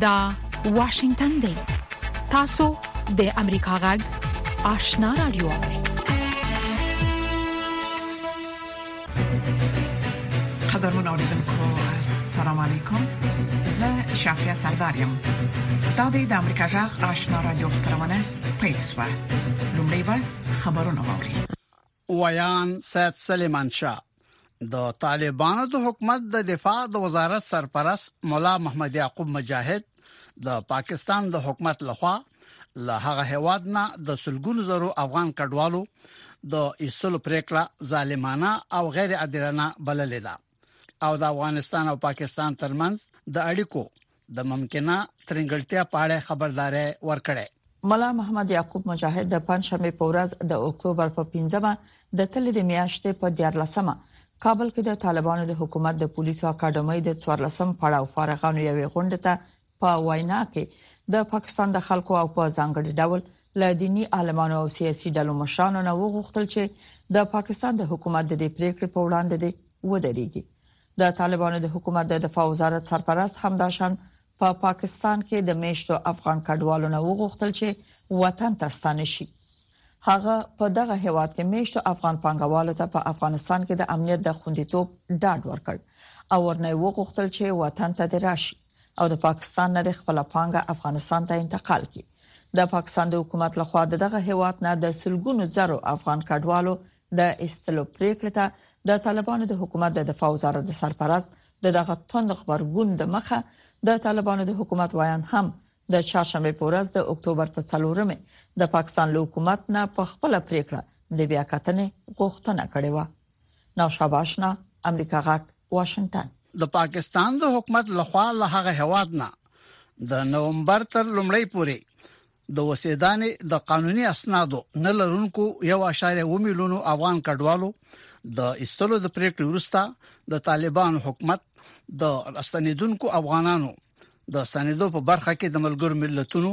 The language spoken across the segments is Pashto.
دا واشنگتن دی تاسو د امریکا غږ آشنا رادیو قدرمن اوریدونکو السلام علیکم زه شافیا سردار یم دا د امریکا جغ آشنا رادیو خبرونه پیښه لومړی به خبرونه واوري ویان سید سلیمان شاه د طالبانو د حکومت د دفاع د وزارت سرپرست مولا محمد یعقوب مجاهد د پاکستان د حکومت لخوا له هغه هواد نه د سلګونو زرو افغان کډوالو د ایستلو پریکړه ظالمانه او غیر عادلانه بللې ده او د افغانستان او پاکستان ترمنځ د اړیکو د ممکنه ترنګلتیا په اړه خبرداري ورکړي ملا محمد یعقوب مجاهد د پنجشنبې په ورځ د اکتوبر په 15مه د تللې د میاشتې په 14مه کابل کې د طالبانو د حکومت د پولیسو اکاډمۍ د 14م پړاو فارغانو یوې غونډې ته په وینا کې د پاکستان د خلکو او په ځانګړي ډول له دینی عالمانو او سیاسي ډلو مشرانو نه وغوښتل چې د پاکستان د حکومت د دې پریکړې په وړاندې دي ودرېږي د طالبانو د حکومت د دفاع وزارت سرپرست همداشان په پاکستان کې د میشتو افغان کډوالو نه وغوښتل چې وطن ته ستانه شي هغه په دغه هیواد کې میشتو افغان پنګوالو ته په افغانستان کې د امنیت د خوندیتوب ډاډ ورکړ او ورنه وغوښتل چې وطن ته راشي او د پاکستان نه د خپل پانګه افغانستان ته انتقال کړي د پاکستان د حکومت لخوا دغه هیواد نه د سلګونو زرو افغان کډوالو د ایستلو پریکړه ته د طالبانو د حکومت د دفاع وزارت د سرپرست د دغه توند خبرګون د مخه د طالبانو د حکومت وایان هم د چهارشنبه په ورځ د اکتوبر په 4مه د پاکستان له حکومت نه په خپل پریکړه د بیا کتنې غوښتنه کړې و نو شاباشنا امریکا غاک واشنگټن د پاکستان د حکومت لخوا له هغه هواد نه د نومبر تر لومړی پورې د وسیدانې د قانوني اسنادو نه لرونکو 1.2 میلیون افغان کډوالو د استلو د پریکړې وروسته د طالبان حکومت د استنیدونکو افغانانو د سندو په برخه کې د ملګرو ملتونو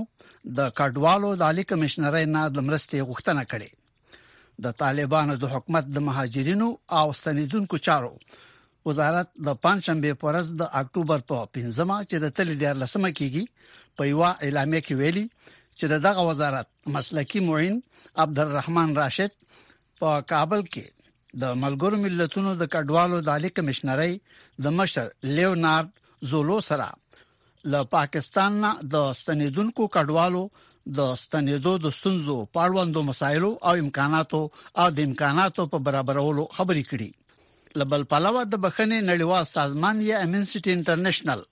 د کډوالو د عالی کمشنرۍ نه د مرستې غوښتنه کړې د طالبانو د حکومت د مهاجرینو او ستنیدونکو چارو وزارت د پنځشنبه په ورځ د اکتوبر په 15مه چې د تل ډیر لسمه کیږي په یو اعلامیه کې ویلي چې دغه وزارت مسلکی معین عبدالرحمن راشد په کابل کې د ملګرو ملتونو د کډوالو د عالی کمشنرۍ د مشر لیونارد زولو سره له پاکستان نه د ستنیدونکو کډوالو د ستنیدو د ستونزو په اړوندو مسایلو او امکاناتو او د امکاناتو په برابرولو خبرې کړي لبل پلوه د بخنې نړیوال سازمان یا امنسټي انټرنیشنل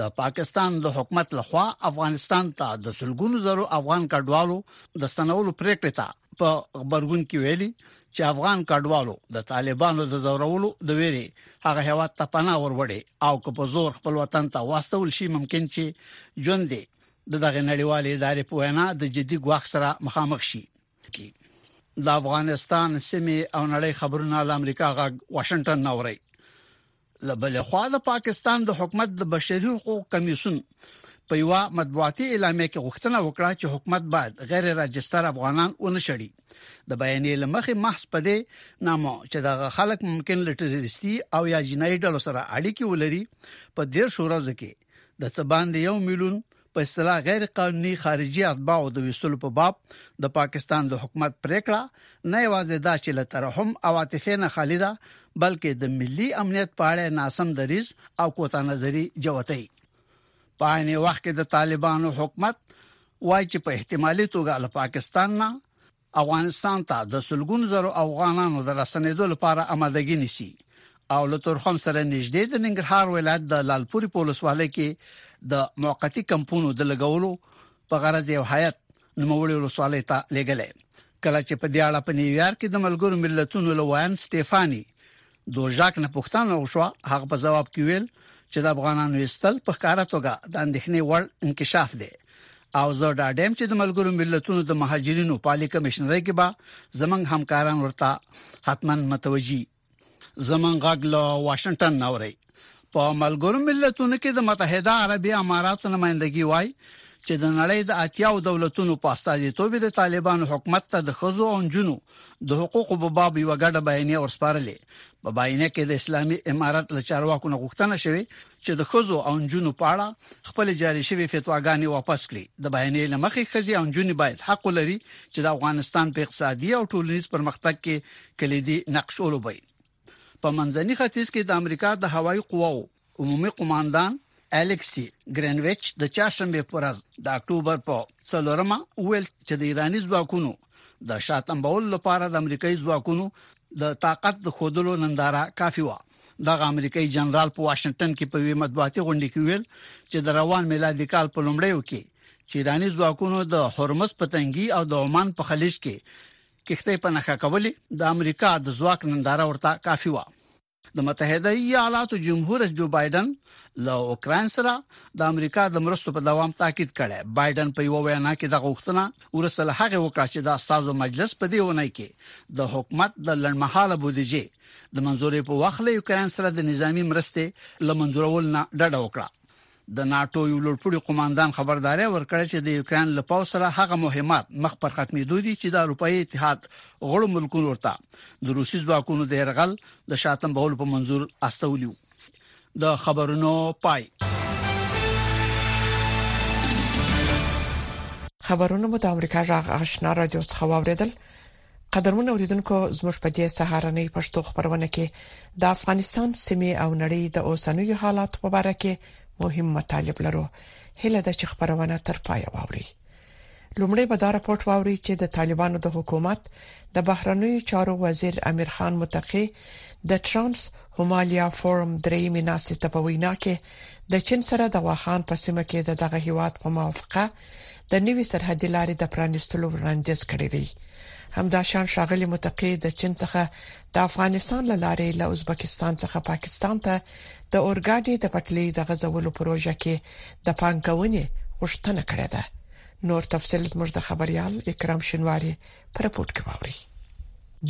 د پاکستان د حکومت لخوا افغانستان ته د سلګونو زرو افغان کډوالو د ستنولو پریکړه ته په خبرګون کې ویلي چې افغان کډوالو د طالبانو د زورولو د ویري هغه هیواد ته پناه وروړي او که په زور خپل وطن ته واستول شي ممکن چې ژوند دې د دغه نړیوال ادارې په وینا د جدي ګواښ سره مخامخ شي کی د افغانستان سیمه او نړۍ خبرونه له امریکا غا واشنگټن نوري لبل خو د پاکستان د حکومت د بشري حقوقو کمیسون په یو مطبوعاتي اعلامیه کې غوښتنه وکړه چې حکومت باید غیر راجستر افغانان ونشړي د بیانې لمخې محض په دې نامو چې دا خلک ممکن له ټریسټي او یا جنایي ډلو سره اړیکې ولري په ډیر شورزو کې د څه باندې یو میلیون په اصطلاح غیر قانوني خارجي اتباع د ویستلو په باب د پاکستان د حکومت پریکړه نه یوازې دا چې له ترحم او عاطفې نه خالي ده بلکې د ملي امنیت په اړه ناسم دریز او کوتا نظری جوتای په عین وخت کې د طالبانو حکومت وایي چې په احتمالي توګه له پاکستان نه افغانستان ته د سلګون زرو افغانانو د رسنیدو لپاره آمادګی نیسي او له تورخم سره نږدې د ننګرهار ولایت د لالپوري پولیسوالۍ کې د موقتی کمپونو د لګولو په غرض یو هیئت نوموړي ولسوالۍ ته لګلې کله چې په دې اړه په نیویارک کې د ملګرو ملتونو لویان سټيفاني دوژاک نه پښتنه وشو هغه په جواب کې ویل چې د افغانانو استل په ښکارا توګه د اندېښنې وړ انکشاف دی او زه دا ډیم چې د ملګرو ملتونو د مهاجرینو پالي کمشنرۍ کې به زمنګ همکاران ورته حتمان متوجي زمون غږ له واشنگټن نوري په ملګرو ملتونو کې د متحده عربي اماراتو نمائندګي وای چې د نړۍ د اتیاو دولتونو په استازیتوب د طالبانو حکومت ته د خزو او جنو د حقوقو په باب یو ګډه بیانیه ورسپارلې په بیانیه کې د اسلامي امارت له چارواکو نه غوښتنه شوې چې د ښځو او نجونو په اړه خپل جاري شوی فتواګانې واپس کړي د بیانې لمخې ښځې او نجونې باید حق ولري چې د افغانستان په اقتصادي او ټولنیز پرمختګ کې کلیدي نقش ولوبوي په منځني ختیځ کې د امریکا د هوایي قواو عمومي قوماندان الیکسی ګرینویچ د چاشنبه پر ورځ د اکتوبر په څلورمه ویل چې د ایراني ځواکونو د شاتمبول لپاره د امریکایي ځواکونو د طاقت د خودلو ننداره کافي و دغه امریکایي جنرال په واشنگټن کې په وی مطبوعاتي غونډه کې ویل چې د روان میلادي کال په لومړیو کې چې ایراني ځواکونو د هرمز په تنګي او د عمان په خلیج کې کښته په نخښه کولې د امریکا د ځواک ننداره ورته کافي و د متحده ایالاتو جمهور رئیس جو بایدن له اوکرين سره د امریکا د مرستو په دوام تاکید کړي بایدن په یو وینا کې د غوښتنه ورسله هغه وکړه چې د استادو مجلس په دی ونه کې د حکومت د لړمحاله بودیجه د منځورې په وخت له یوکرين سره د نظامی مرستې له منځورول نه ډډه وکړه د ناتو یو لوړپوړي قوماندان خبرداري ورکړه چې د یوکرين له پاو سره هغه مهمات مخ پر ختمېدو دي چې د اروپאי اتحاد غړو ملکونو ورته د روسي ځواکونو د يرغل د شاتم بهول په منځور استولیو د خبرونو پای خبرونه مو د امریکا جغ آشنا رادیو څخه واوریدل قدرمن اوریدونکو زموږ په دې سهارنۍ پښتو خبرونه کې د افغانستان سیمه او نړۍ د اوسنوي حالات په اړه کې مهم مطالب لرو هله د خبرونه تر پای واوري لومړی به دا راپورټ واوري چې د طالبانو د حکومت د بهرنیو چارو وزیر امیر خان متقی د ترانس همالیا فورم درېیمې ناستې ته په وینا کې د چین سره د واخان په سیمه کې د دغه هیواد په موافقه د نوي سرحدي لارې د پرانیستلو وړاندیز کړی دی همدا شان شاغلی متقی د چین څخه د افغانستان له لارې له ازبکستان څخه پاکستان ته د اورګاډي د پټلۍ د غزولو پروژه کې د پانګونې غوښتنه کړې ده نور تفصيل زموږ د خبريال اکرام شنواري پر رپورت کې ووري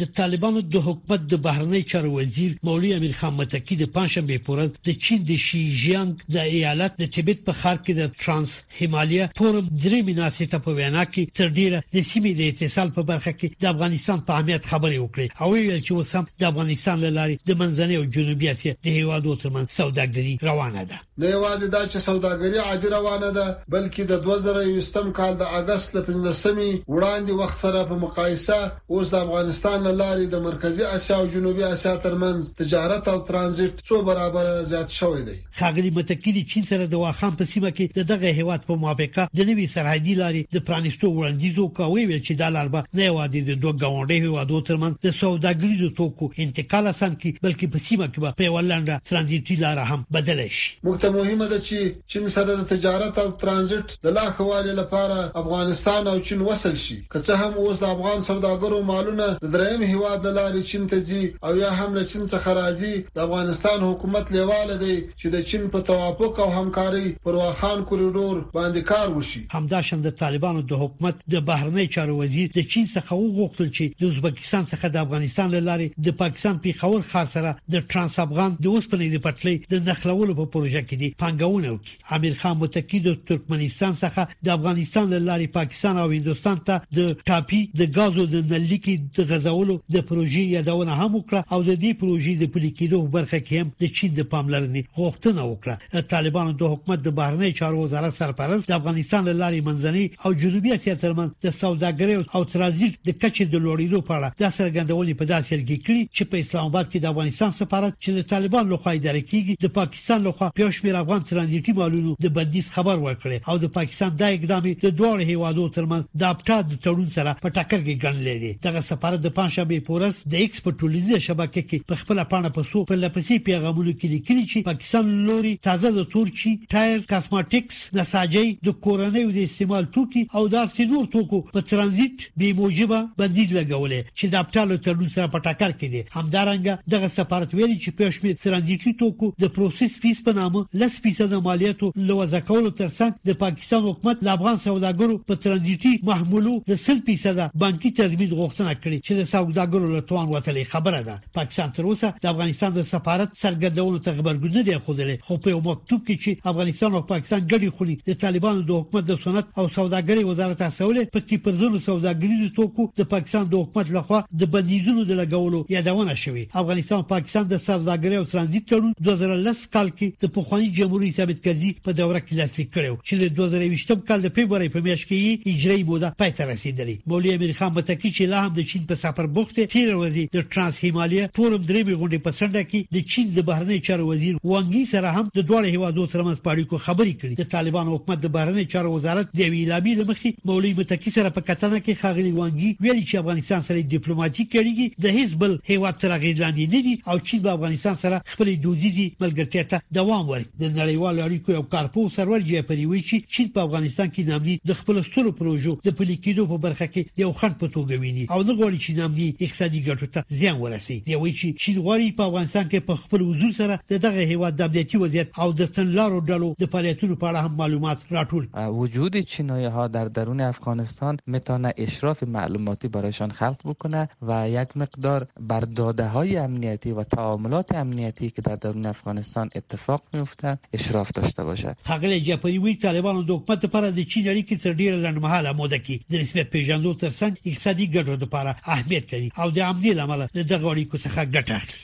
د طالبانو د حکومت د بهرنی چارو وزیر مولوی امیر خان متکی د پنځشنبه په ورځ د چین د شي جیانګ د ایالت د تبت په ښار کې د ترانس هیمالیا فورم درې میناسې ته په وینا کې تر ډیره د سیمې د اتصال په برخه کې د افغانستان په اهمیت خبرې وکړې او ویل چې اوس هم د افغانستان لارې د منځنۍ او جنوبي اسیا د هیوادو ترمن سوداګري روانه ده نه یوازې دا چې سوداګري عادي روانه ده، بلکې د دوه زره یوویشتم کال د اګست له پنځلسمې وړاندې وخت سره په مقایسه اوس د افغانستان له لارې د مرکزي اسیا او جنوبي اسیا ترمنځ تجارت او ترانزیټ څو برابره زیات شوی دی. ښاغلي متقي له چین سره د واخان په سیمه کې د دغه هېواد په موافقه د نوې سرحدي لارې د پرانیستو وړاندیز وکړ او ویې ویل چې دا لار به نه یوازې د دوه ګاونډیو هېوادو ترمنځ د سوداګریزو توکو انتقال اسان کړي، بلکې په سیمه په یوه لنډه ترانزیتي لاره هم بدله شي. موږ ته مهمه ده چې چین سره د تجارت او ترانزیت د لا ښه والي لپاره افغانستان او چین وصل شي. که څه هم اوس د افغان سوداګرو مالونه د دریم هېواد له لارې چین ته ځي او یا هم له چین څخه راځي، د افغانستان حکومت لېواله دی چې د چین په توافق او همکارۍ پر واخان کوریډور باندې کار وشي. همداشان د طالبانو د حکومت د بهرنیو چارو وزیر د چین څخه وغوښتل چې د ازبکستان پاکستان څخه د افغانستان له لارې د پاکستان پیښور ښار سره د ترانس افغان د اوسپنې د پټلۍ د نښلولو په پروژه کې دي پانګونه وکړي امیر خان متقی د ترکمنستان څخه د افغانستان له لارې پاکستان او هندستان ته د ټاپي د غازو د نللیکي د غزولو د پروژې یادونه هم وکړه او د دې پروژې د پلي کېدو برخه کې هم د چین د پاملرنې غوښتنه وکړه طالبانو د حکومت د بهرنی چارو وزارت سرپرست د افغانستان لاري منځني او جنوبي اسیا ترمن د سوداګرۍ او ترانزیت د کچې د لوړېدو په اړه د څرګندونې په داسې حال کې کړي چې په اسلام آباد کې د افغانستان سفارت چې د طالبان لخوا اداره کیږي د پاکستان لخوا په شمیر افغان ترانزیتي مالونو د بندیز خبر ورکړي او د پاکستان دا اقدام د دوه هیوادو ترمن د اپټا د تړون سره په ټکر کې ګڼل دي دغه سفارت د پنځشنبه پورس د ایکس په ټولنیزه شبکه کې په خپل پاڼه په سو په لپسې پیغامونو کې لیکلي چې سم لوري تازه د تورچي ټایر کاسماټکس نساجي د کورنۍ د استعمال توکي او داسې نور توکو په ترانزیت بې موجبه بندیز لګولې چې د اپټا له تړون سره په ټکر کې دي همدارنګه دغه سفارت ویلي چې په شمیر ترانزیتي توکو د پروسس فیس په نامه لس فیصد مالیاتو له وضع کولو ترڅنګ د پاکستان حکومت له افغان سوداګرو په ترانزیتي محمولو د سل فیصد بانکي تضمین غوښتنه کړې چې د سوداګرو له توان وتلې خبره ده پاکستان تر اوسه د افغانستان د سفارت څرګندونو ته غبرګون نه دی ښودلی خو په یو مکتوب کې چې افغانستان او پاکستان ګډې خونې د طالبانو د حکومت د صنعت او سوداګرۍ وزارت استولې پکې پر ځینو سوداګریزو توکو د پاکستان د حکومت لخوا د بندیزونو د لګولو یادونه شوې افغانستان او پاکستان د سوداګرۍ او ترانزیت تړون 2010 2007 کال کې د پخواني جمهور رئیس حامد کرزي په دوره کې لاسلیک کړی چې د 2020 کال د فبرورۍ په میاشت کې یې اجرایي موده پای ته رسیدلې مولوي امیر خان متکی چې لا هم د چین په سفر بوخت دی تیر ورځ د ترانس هیمالیا فورم درې غونډې په څنډه کې د چین د بهرنی چارو وزیر وانګي سره هم د دوه هیوادو ترمنځ په اړیکو خبرې کړې د طالبان حکومت د بهرنی چارو وزارت د وی اعلامیې لمخې مولوي متکی سره په کتنه کې خاغلی وانګي ویلي چې افغانستان سره ډیپلوماټیک اړیکې د هیڅ بل هیواد تر غیر لاندې نه دي او چین د افغانستان سره خپلې دودیزې ملګرتیا ته دوام ورکړي د نړیوالو اړیکو یو کارپوه سرور جعفري وایي چې چین په افغانستان کې نامني د خپل سولو پروژو د پلي کېدو په برخه کې د یو خنډ په توګه ویني او نه غواړي چې نامني اقتصادي ګټو ته زیان ورسي دی وایي چې چین غواړي په افغانستان کې په خپل حضور سره د دغه هیواد د امنیتي وضعیت او د تنلارو ډلو د فعالیتونو په اړه هم معلومات راټول وجود چینایی ها در درون افغانستان میتونه اشراف معلوماتی برایشان خلق بکنه و یک مقدار بر داده های امنیتی و تعاملات امنیتی که در درون افغانستان اتفاق میفته اشراف داشته باشد ښاغلی جعفري وایي، طالبانو د حکومت لپاره د چین اړیکې تر ډېره لنډمهاله موده کې د رسمیت پېژندو تر څنګ اقتصادي ګټو لپاره اهمیت لري او د همدې له امله له دغو اړیکو څخه ګټه اخلي.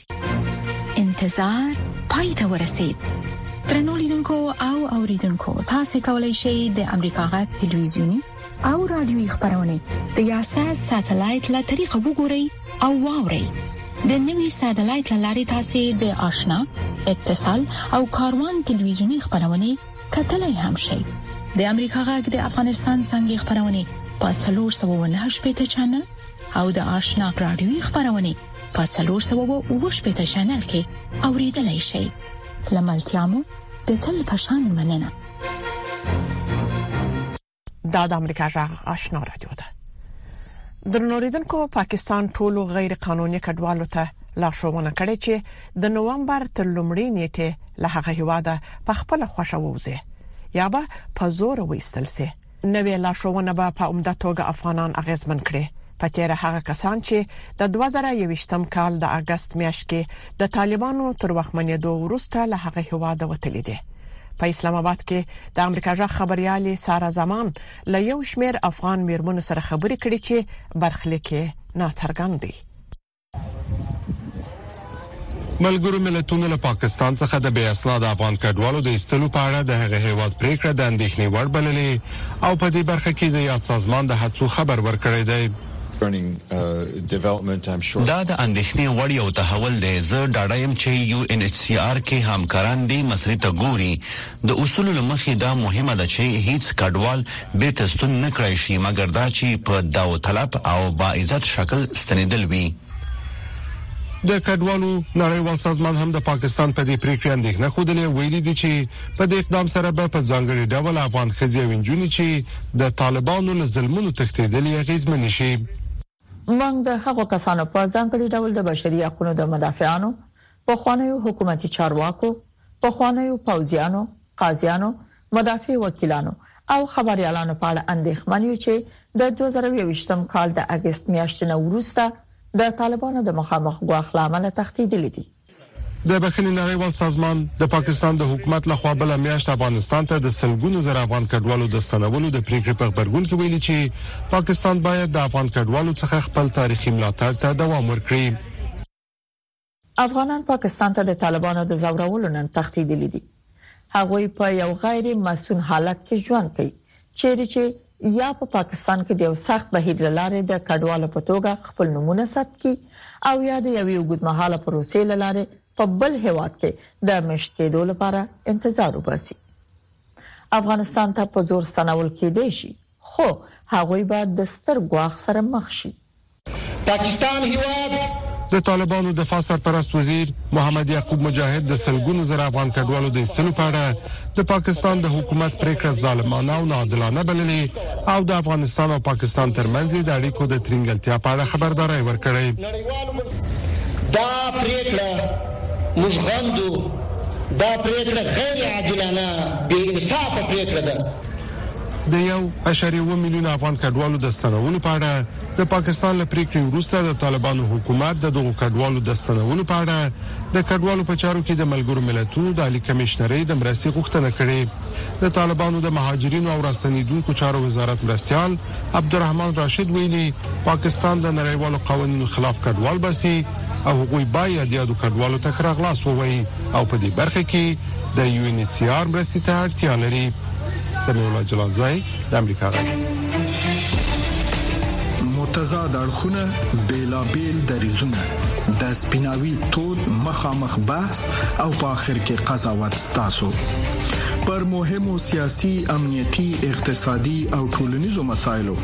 انتظار پای ته ورسید درنو لیدونکو او اوریدونکو تاسو کولی شئ د امریکا غا ټلویزیونی او رادیوي خبرونه د یاشر ساتلایت له طریقو وګورئ او واوري د نوي سټلایټ لارې تاسو د آشنا اتصال او کاروان ټلویزیونی خبرونه کتلای هم شئ د امریکا غږ د افغانستان څنګه خبرونه په 398 چنل او د آشنا رادیوي خبرونه په 398 چنل کې اوریدلای شئ لملتیا مو د تل پشان مننه دا د امریکا جغ آشنا رادیو ده درنوریدونکو پاکستان ټولو غیر قانوني کډوالو ته لارښوونه کړې چې د نوومبر تر لومړۍ نیټه له هغه هواده په خپل خوښه ووزي یا به په زور وېستل شي نوې لارښوونه به په عمده توګه افغانان اغیزمن کړي په تیر هغه کسان چې د 2021م کال د اگست میاشت کې د طالبانو تر وخمنېدو وروسته له هغه هوا د وتلې دي په اسلام آباد کې د امریکا جغ خبريالي سارا زمان له یو شمیر افغان میرمنو سره خبرې کړې چې برخلیک یې ناڅرګند دی ملګرو ملتونو له پاکستان څخه د بې اسناد افغان کډوالو د ایستلو په اړه د هغه هیواد پریکړه د اندېښنې وړ بللې او په دې برخه کې د یاد سازمان د هڅو خبر ورکړی دی دا د اندېښنې وړ یو تحول دی زه ډاډه یم چې یو ان ایچ سي آر کې همکاران دې مسلې ته ګوري د اصولو له مخې دا مهمه ده چې هیڅ کډوال بیرته ستون نه کړای شي مګر دا چې په داوطلب او با عزت شکل ستنیدل وي. د کډوالو نړیوال سازمان هم د پاکستان په دې پریکړې اندېښنه ښودلې او ویلي دي چې په دې اقدام سره به په ځانګړي ډول افغان ښځې او نجونې چې د طالبانو له ظلمونو تښتېدلي اغېزمنې شي. موږ د هغو کسانو په ځانګړي ډول د بشري حقوقو د مدافعانو، پخوانیو حکومتي چارواکو، پخوانیو پوځیانو، قاضیانو، مدافع وکیلانو او خبریالانو په اړه اندېښمن یو چې د دوه زره او یوویشتم کال د اګست میاشتې نه وروسته د طالبانو د مخامخ ګواښ له امله تښتېدلي دي. د بخښنې نړیوال سازمان د پاکستان د حکومت له خوا بل میاشت افغانستان ته د سلګونو زر افغان کډوالو د ستنولو د پریکړې په خبرګون کې ویلي چې پاکستان باید د افغان کډوالو څخه خپل تاریخي ملاتړ ته دوام ورکړي افغانان پاکستان ته د طالبانو د زورولو نن تښتیدلي دي هغوی په یو غیر مصون حالت کې ژوند کوي چیرې چې یا په پاکستان کې د یو سخت بهیر لاره د کډوالو په توګه خپل نمونه ثبت کی او یا د یو وګدمحاله پروسې لاره په بل هیواد کې د مشت کېدو لپاره انتظار وباسي افغانستان ته په زور ستنول کېدې شي خو هغوی به د ستر ګواخ سره مخ شي پاکستان هیواد د طالبانو دفاع سرپرست وزیر محمد یعقوب مجاهد د سلګونو زره افغان کډوالو د ایستلو په اړه د پاکستان د حکومت پریکړه ظالمانه او ناعادلانه بللې او د افغانستان او پاکستان ترمنځ د اړیکو د ترنګلتیا په اړه خبرداري ورکړې دا پریکړه موږ غندو دا پریکړه غیر عادلانه بې انصافه پریکړه ده د یو اعشاریه اووه میلیونه افغان کډوالو د ستنولو په اړه د پاکستان له پریکړې وروسته د طالبانو حکومت د دغو کډوالو د ستنولو په اړه د کډوالو په چارو کې د ملګرو ملتونو د عالی کمشنرۍ د مرستې غوښتنه کړې د طالبانو د مهاجرینو او راستنیدونکو چارو وزارت مرستیال عبدالرحمن راشد ویلي، پاکستان د نړیوالو قوانینو خلاف کډوال باسي او هغوی باید یادو کډوالو ته ښه راغلاست ووایي او په دې برخه کې د یو این ایچ سي آر مرستې ته اړتیا لري. سمیع الله جلالزی، د امریکا غږ. متضاد اړخونه بېلابېل دریځونه د سپیناوي تود مخامخ بحث او په اخر کې قضاوت ستاسو پر مهمو سیاسي امنیتي اقتصادي او ټولنیزو مسایلو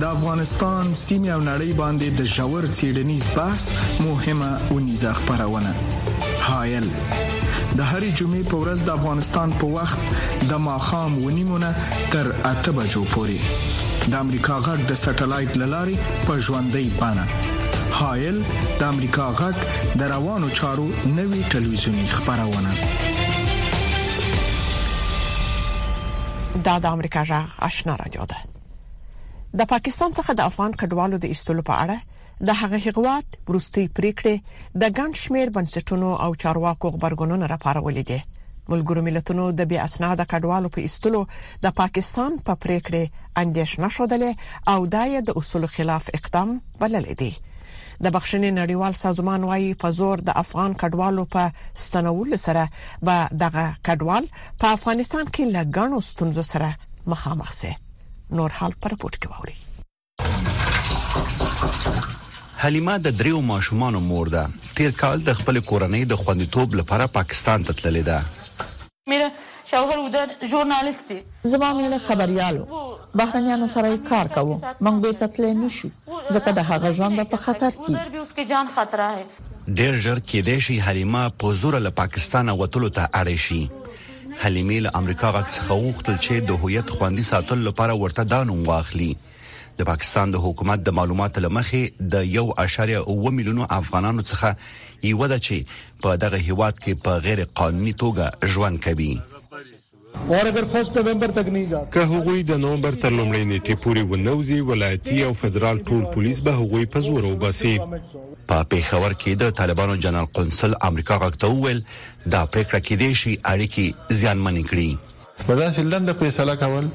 د افغانستان سیمه او نړۍ باندې د ژور چیډنیز بحث مهمه ونیزه خبرونه هایل د هرې جمعې په ورځ د افغانستان په وخت د ماخام ونیمونه تر اته بجو پورې د امریکا غږ د سټلایټ لارې په ژوندۍ بانه هایل د امریکا غږ د روانو چارو نوي ټلویزیونی خبرونه دا د امریکا غږ آشنا رادیو ده. د پاکستان څخه د افغان کډوالو د ایستلو په اړه د هغه هیواد وروستۍ پریکړې د ګڼ شمیر بنسټونو او چارواکو غبرګونونه راپارولي دي. ملګرو ملتونو د بې اسناده کډوالو په ایستلو د پاکستان په پریکړې اندیشنه شودلې او دا یې د اصول خلاف اقدام بللی دی. د بخښنې نړیوال سازمان وايي په زور د افغان کډوالو په ستنولو سره به دغه کډوال په افغانستان کې له غنو ستونزو سره مخامخ شي نور حال پر پورت کې ووري حلیمه د دریو ماشومان مور ده تیر کال د خپل کورنۍ د خوندیتوب لپاره پاکستان ته تللې ده میره شوهر ودر ژورنالیست دی زما میړه خبريالو بهرنیانو سره کار کوو مونږ بیرته تللی نشو ځکه د هغه ژوند په خطر کې ډېر ژر کېدای شي حلیمه په زوره له پاکستانه وتلو ته اړه شي حلیمې له امریکا غږ څخه وغوښتل چې د هویت خوندي ساتلو لپاره ورته دا نوم واخلي د پاکستان د حکومت د معلوماتو لمخې د 1.9 میلیونو افغانانو څخه یو ده چې په دغه هیواد کې په غیر قانوني توګه ژوند کوي که هغوی د نومبر تر لومړۍ نېټې پورې ونه وځي، ولایتي او فدرال ټول پولیس به هغوی په زوره وباسي. په پېښور کې د طالبانو جنرال قونسل امریکا غږ ته وویل، دا پرېکړه کېدای شي اړیکې زیانمنې کړي. نو داسې لنډه فیصله کول،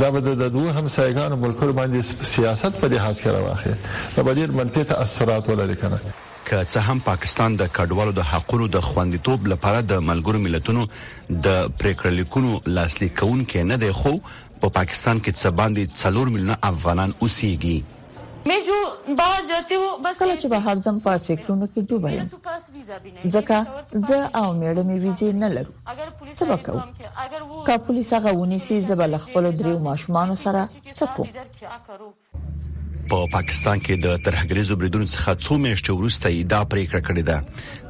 دا به د دوو همسایګانو ملکړو باندې سیاست په لحاظ کې راواخلي، دا به ډېر منفي تاثرات ولري، که نه؟ که څه هم پاکستان د کډوالو د حقونو د خوندیتوب لپاره د ملګرو ملتونو د پریکړه لیکونو لاسلیک کوونکی نه دی خو په پاکستان کې څه باندې 4 میلیونه افغانان اوسېږي کله چې بهر ځم په فکرونو کې ډوبه یم ځکه زه او میړه مې ویزه نه لرو څه وکړو که پولیس هغه ونیسي زه به خپل دریو ماشومان سره څه کوم په پاکستان کې د ترهګریزو بریدونو څخه څو میاشتې وروسته یې دا پریکړه کړې ده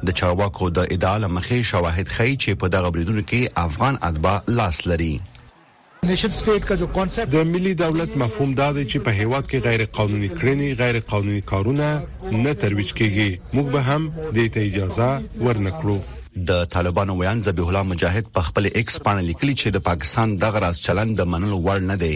د چارواکو د ادعا لمخې شواهد ښیي چې په دغه بریدونو کې افغان اتباع لاس لري د ملي دولت مفهوم دا دی چې په هیواد کې غیر قانوني کړنې غیر قانوني کارونه نه ترویج کیږي موږ به هم دې ته اجازه ورنکړو د طالبانو ویاند ذبیح الله مجاهد په خپل ایکس باندې لیکلی چې د پاکستان دغه راز چلند د منلو وړ نه دی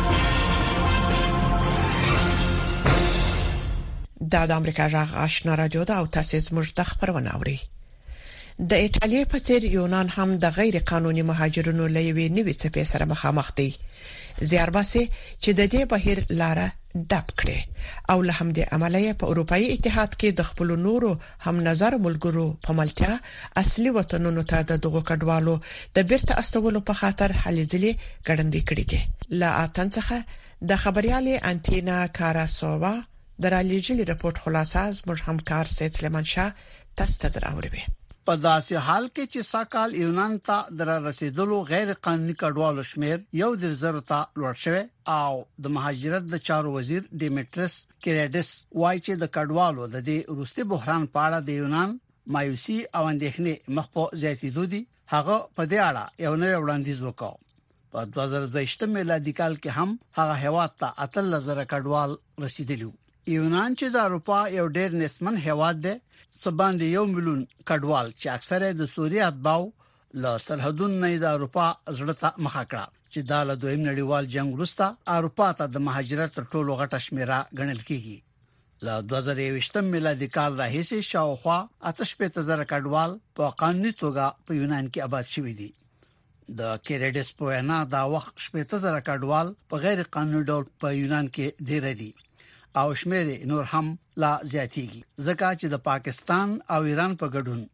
دا د امریکا جغ آشنا رادیو دا او تاسو زموږ د خبرونه اوري د ایتالیا په څیر یونان هم د غیر قانوني مهاجرونو له یوې نوې څپې سره مخامخ دی زیارباسي چې د دې بهیر لاره ډب کړي او له همدې امله په اروپאי اتحاد کې د خپل نورو هم نظره ملګرو په ملتیا اصلي وطنونو ته د دغو کډوالو د بیرته استولو په خاطر هلې ځلې ګړندې کړې دي له اتن څخه د خبريالي انتینا کاراسووا درالیجلي رپورت خلاصه زموږ همکار سید سلیمان شاه تاسو ته دراوروي په داسې حال کې چې ساکال یونان ته در رسیدلو غیر قانوني کډوالو شمیر یو د زر ته لوړ شوی او د مهاجرت د چارو وزیر ډیمټرس کریډس وایي چې د کډوالو د دې روسي بحران په اړه د یونان مایوسی او اندېښنې مخ په زیاتېدو دي هغه په دې اړه یو نوی وړاندیز وکړ په 2022 میلادي کال کې هم هغه هوا ته اتل لزر کډوال رسیدلی یونان چې د اروپا یو ډېر نسمن هواد دی سباند یو ملیون کډوال چې اکثره د سوریه اتباو له سرحدونو نه د اروپا زړه ته مخه کړه چې دا له دویم نړیوال جنگ وروسته اروپا ته د مهاجرت تر ټولو غټه شمیره ګڼل کیږي له 2023 میلادي کال راهیسې شاوخوا 88000 کډوال په قانوني توګه په یونان کې آباد شوي دي د کیریډس په وینا دا وخت 18000 کډوال په غیر قانوني ډول په یونان کې ډیر دي او شمیر نور هم لا زیاتیږي ځکه چې د پاکستان او ایران په ګډون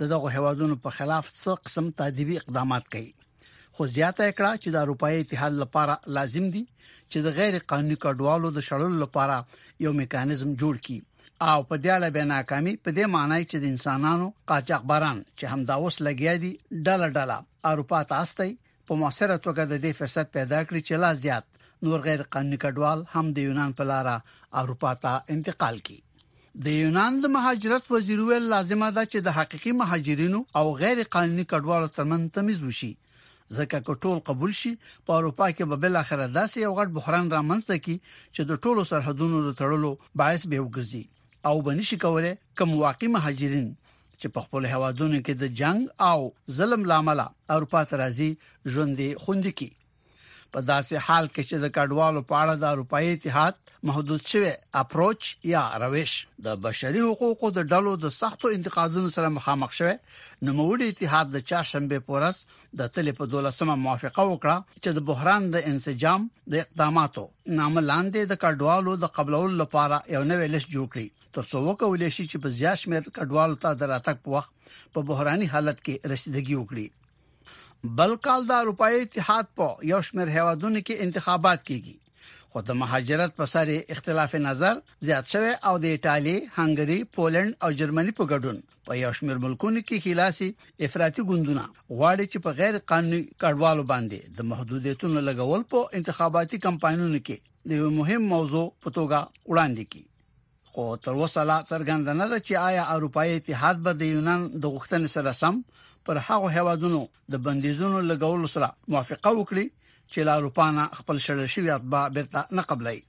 د دغه هوادونو په خلاف څه قسم تادیبي اقدامات کوي خو زیاته کړه چې د اروپאי اتحاد لپاره لازم دي چې د غیر قانوني کډوالو د شړلو لپاره یو میکانیزم جوړ کړي او په دې اړه به ناکامي په دې معنی چې د انسانانو قاچاقبران چې همدا اوس لګیا دي ډله ډله اروپا ته استي په موثره توګه د دې فرصت پیدا کړي چې لا زیات نور غیر قانوني کډوال هم د یونان په لار اروپا ته انتقال کړي د یونان د مهاجرت وزیر ویل لازمه ده چې د حقيقي مهاجرینو او غیر قانوني کډوالو ترمن تمیز وشي ځکه که ټول قبول شي په اروپا کې به بل اخر داسې یو غټ بحران رامنځته کی چې د ټولو سرحدونو د تړلو باعث به وګرځي او بنشي کولای کوم واقعي مهاجرین چې په خپل هوادونو کې د جنگ او ظلم لامل اروپا ته راځي ژوندې خوندې کی په داسې حال کې چې د کډوالو په اړه د اروپאי اتحاد محدود شوی اپروچ یا روش د بشري حقوقو د ډلو د سختو انتقادونو سره مخامخ شوه نو موړي اتحاد د چهارشنبه پورس د تلې په 12مه موافقه وکړه چې د بحران د انسجام د اقداماتو نامه لاندې د کډوالو د قبولولو لپاره یو نوې لیست جوړ کړي ترڅو وکولای شي چې په زیات شمېر کډوالو ته د راتګ په وخت په بحراني حالت کې رسیدګي وکړي بل کال د اروپאי اتحاد په یو شمېر هیوادونو کې انتخابات کیږي خو د مهاجرت په سر اختلاف نظر زیات شوی او د ایتالیا، هنګری، پولند او جرمني په ګډون په یو شمېر ملکونو کې خلاصي افراطي ګوندونه غواړي چې په غیر قانوني کډوالو باندې د محدودیتونو لګول په انتخاباتي کمپاینونو کې د یو مهم موضوع په توګه وړاندې کړي خو تر اوسه لا څرګنده نه ده چې آیا اروپאי اتحاد به د یونان د غوښتنې سره سم پر هغو هوادونو د بندیزونو لګولو سره موافقه وکړي چې له اروپا نه خپل شړل شوی اتباع بیرته نه قبلای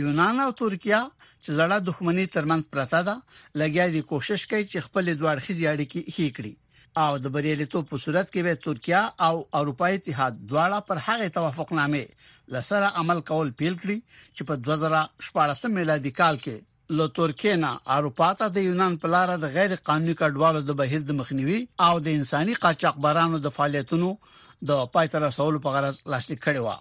یونان او ترکیه چې زړه دښمنی ترمنځ پرته ده لګیا دي کوشش کوي چې خپل دوه اړخیزې اړیکې ښې کړي او د بریالیتوب په صورت کې به ترکیه او اروپای اتحاد دواړه پر هغه توافقنامه لسره عمل کول پیل کړي چې په 2014 میلادي کال کې له ترکیې نه اروپا ته د یونان په لار د غیر قانوني کډوالو د بهیر د مخنیوي او د انساني قاچاقبرانو د فعالیتونو د پای تر رسولو په غرض لاسلیک کړي و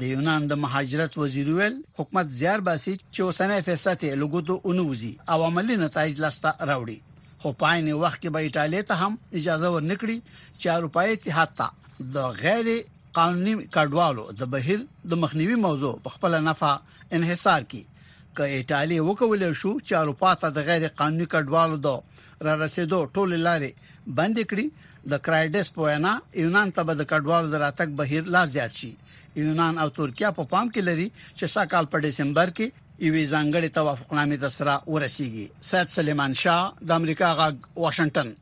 د یونان د مهاجرت وزیر ویل حکومت زیار باسي چې اوسنۍ فرصت یې لګوتو اونوزي او عملی نتایج لاسته راوړي خو پاین وخت کې به ایتالیا ته هم اجازه ورنکړي چې اروپאי اتحاد ته د غیر قانوني کډوالو د بهیر د مخنیوي موضوع په خپل نفع انحصار کی که ایتالیا وکول شو چې اروپا ته د غیر قانوني کډوالو دو را رسیدو ټول لارې بند کړي د کرایډس په وینا یونان ته به د کډوالو د راتګ بهیر لا زیات شي یونان او ترکیه په پام کې لري چې ساکال په دسمبر کې یوې ځانګړې توافقنامې ته سره ورسیږي سید سلیمان شاه د امریکا غږ واشنگټن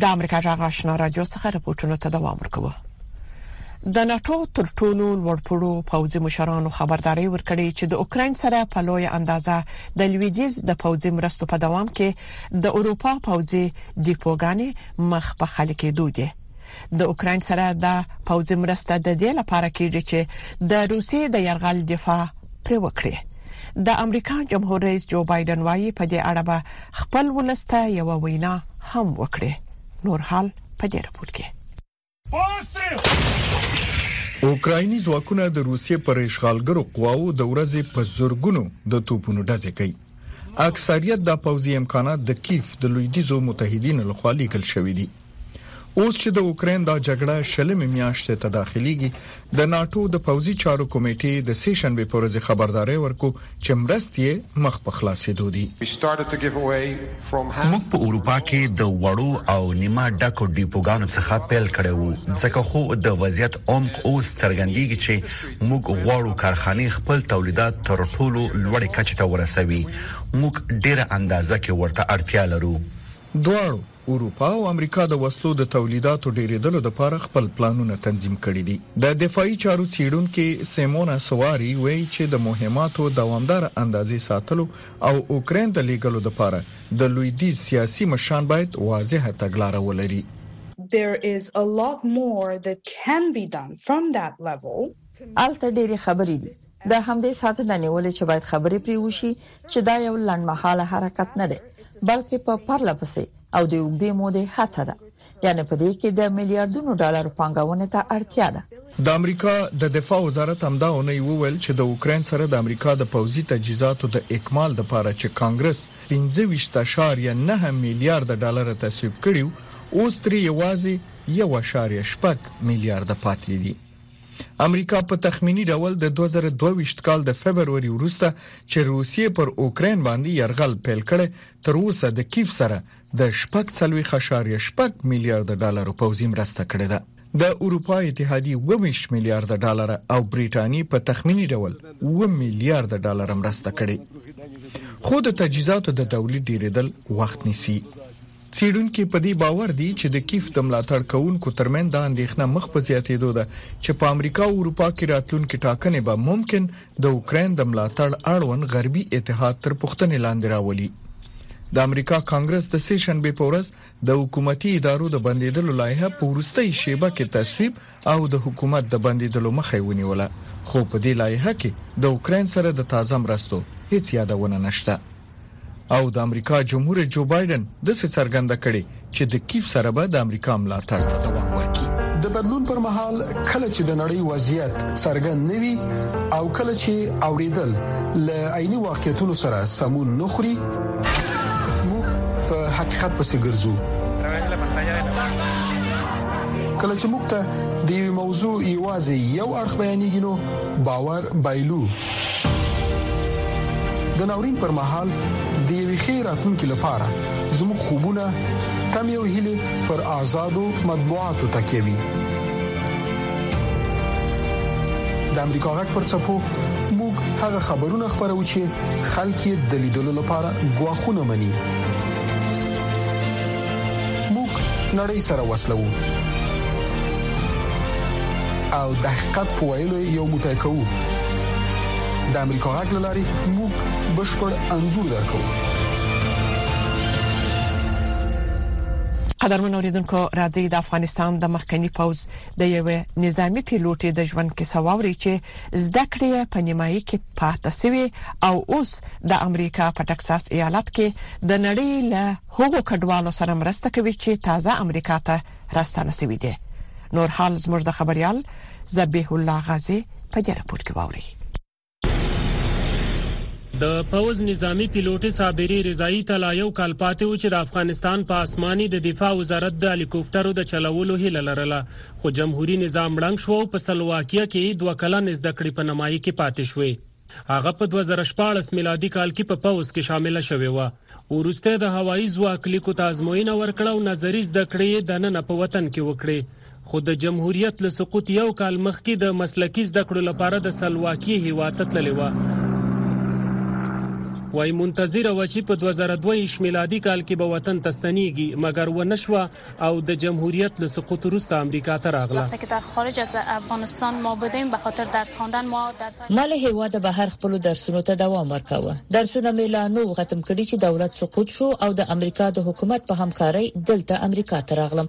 د امریکا جغ آشنا رادیو څخه رپورټونه ته دوام ورکوي د ناتو تر ټولو لوړپوړو پوځي مشرانو خبرداري ورکړې چې د اوکرين سره په لوی اندازه د لویدیز د پوځي مرستو په دوام کې د اروپا پوځي دیپوګانې مخ په خلکې دوی د اوکرين سره دا پوځي مرسته د دې لپاره کیږي چې د روسي د يرغل دفاع پر وکړي د امریکا جمهور رئیس جو بایدن وايي په دې اړه به خپل ولسته یو وینا هم وکړي نور حال په دې رپورت کې اوکرایني ځواکونه د روسیې پر اشغالګرو قواو د ورځې په زورګونو د توپونو ډزې کوي اکثریت د پوځي امکانات د کیف د لویدیزو متحدینو لخوا لیکل شوې دي اوس چې د اوکراین دا جګړه شلمې میاشتې ته داخليږي د ناتو د پوځي چارو کمیټې د سې شنبې پر ورځ خبرداري ورکو چې مرستې مخ په خلاصېدو دي موږ په اروپا کې د وړو او نیمه ډکو ډیپوګانو څخه پیل کړی وو ځکه خو د وضعیت عمق اوس څرګندېږي چې موږ غواړو کارخانې خپل تولیدات تر ټولو لوړې کچې ته ورسوي موږ ډېره اندازه کې ورته اړتیا لرو دواړو اروپا او امریکا د وسلو د تولیداتو ډېرېدلو لپاره خپل پلانونه تنظیم کړي دي. د دفاعي چارو څېړونکې سیمونا سواري وایي چې د مهماتو دوامداره اندازې ساتلو او اوکراین ته لېږلو لپاره د لویدیځ سیاسي مشران باید واضحه تګلاره ولري. There is a lot more that can be done from that level. هلته ډېرې خبرې دي. د همدې ساعت نه نیولې چې باید خبرې پرې وشي چې دا یو لنډمهاله حرکت نه دی، بلکې په پرله پسې او د اوږدې مودې هڅه ده، یعنې په دې کې د میلیاردونو ډالرو پانګونې ته اړتیا ده. د امریکا د دفاع وزارت همدا اونۍ وویل چې د اوکراین سره د امریکا د پوځي تجهیزاتو د اکمال لپاره چې کانګرس پنځه ویشت اعشاریه نهه میلیارده ډالر تصویب کړي، اوس ترې یوازې یو اعشاریه شپږ میلیارده پاتې دي. امریکا په تخمینی ډول د 2022 کال د فبروري وروسته چې روسیې پر اوکراین باندې يرغل پیل کړي تر اوسه د کیف سره د 4.8 میلیارډ ډالر پوځي مرسته کړې ده د اروپا اتحادیه 22 میلیارډ ډالر او بریټانیا په تخمینی ډول 9 میلیارډ ډالر مرسته کړې خو د تجهیزاتو د تولید ډیریدل وخت نیسي څېړونکي په دې باور دي چې د کیف د ملاتړ کوونکو ترمنځ دا اندېښنه مخ په زیاتېدو ده چې په امریکا او اروپا کې راتلونکې ټاکنې به ممکن د اوکراین د ملاتړ اړوند غربي اتحاد تر پوښتنې لاندې راولي. د امریکا کانګرس د سې شنبې په ورځ د حکومتي ادارو د بندېدلو لایحه په وروستۍ شېبه کې تصویب او د حکومت د بندیدلو مخه یې ونیوله، خو په دې لایحه کې د اوکراین سره د تازه مرستو هیڅ یادونه نشته او د امریکا جمهور جو بایډن داسې څرګنده کړې چې د کیف سره به د امریکا ملاتړ ته دوام ورکړي. د بدلون پر مهال کله چې د نړۍ وضعیت څرګند نه وي او کله چې اوریدل له عیني واقعیتونو سره سمون نه خوري موږ په حقیقت پسې ګرځو. کله چې موږ ته د یو موضوع یوازې یو اړخ بیانېږي نو باور بایلو د ناورین پر مهال د یوې ښې راتلونکې لپاره زموږ خوبونه تم یو هلي پر آزادو مطبوعاتو تکیوي د امریکا غږ پر چپو موږ هغه خبرونه خبرو چې خلک یې د لیدلو لپاره غواخونه مني موږ نړۍ سره وسلو او د حقیقت په ویلو یو موټی کوو د امریکا غږ لاري موږ بشپړ انزور درکو قدرمن اوریدونکو راځي د افغانستان د مخکنی پوز د یو نظامی پیلوټ د ژوند کیسه واوري چې زده کړې په نیمایي کې پاتې شوی او اوس د امریکا په ټکساس ایالت کې د نړۍ له هغو کډوالو سره مرسته کوي چې تازه امریکا ته راستانه شوي دي نور حال زموږ د خبريال ذبیح الله غازي په دې راپور کې واوري د پوز نظامی پیلوټې صابری رضایی ته لا یو کال پاتې و چې د افغانستان په اسماني د دفاع وزارت د هلیکوپټرو د چلولو هیله لرله خو جمهوری نظام ړنګ شو او په سلواکیا کې دوه کلن زده کړې په نمایي کې پاتې شوې هغه په دوه زره شپاړس میلادي کال کې په پوځ کې شامله شوې وه. وروسته د هوایي ځواک لیکو ته ازموینه ورکړه او نظري زده کړې یې دننه په وطن کې وکړې. خو د جمهوریت له سقوط یو کال مخکې د مسلکي زده کړو لپاره د سلواکیې هېواد ته تللې وه. وایي منتظره وه چې په دوه زره دوه ویشت میلادي کال کې به وطن ته ستنېږي، مګر ونه شوه. او د جمهوریت له سقوط وروسته امریکا ته راغله. وخت کې در خارج از افغانستان ما بودیم به خاطر درس خواندن ما درس های ما له هیواده بهر خپلو درسونو ته دوام ورکاوه درسونه مې لا نو ختم کړي چې دولت سقوط شو او د امریکا د حکومت په همکارۍ دلته امریکا ته راغلم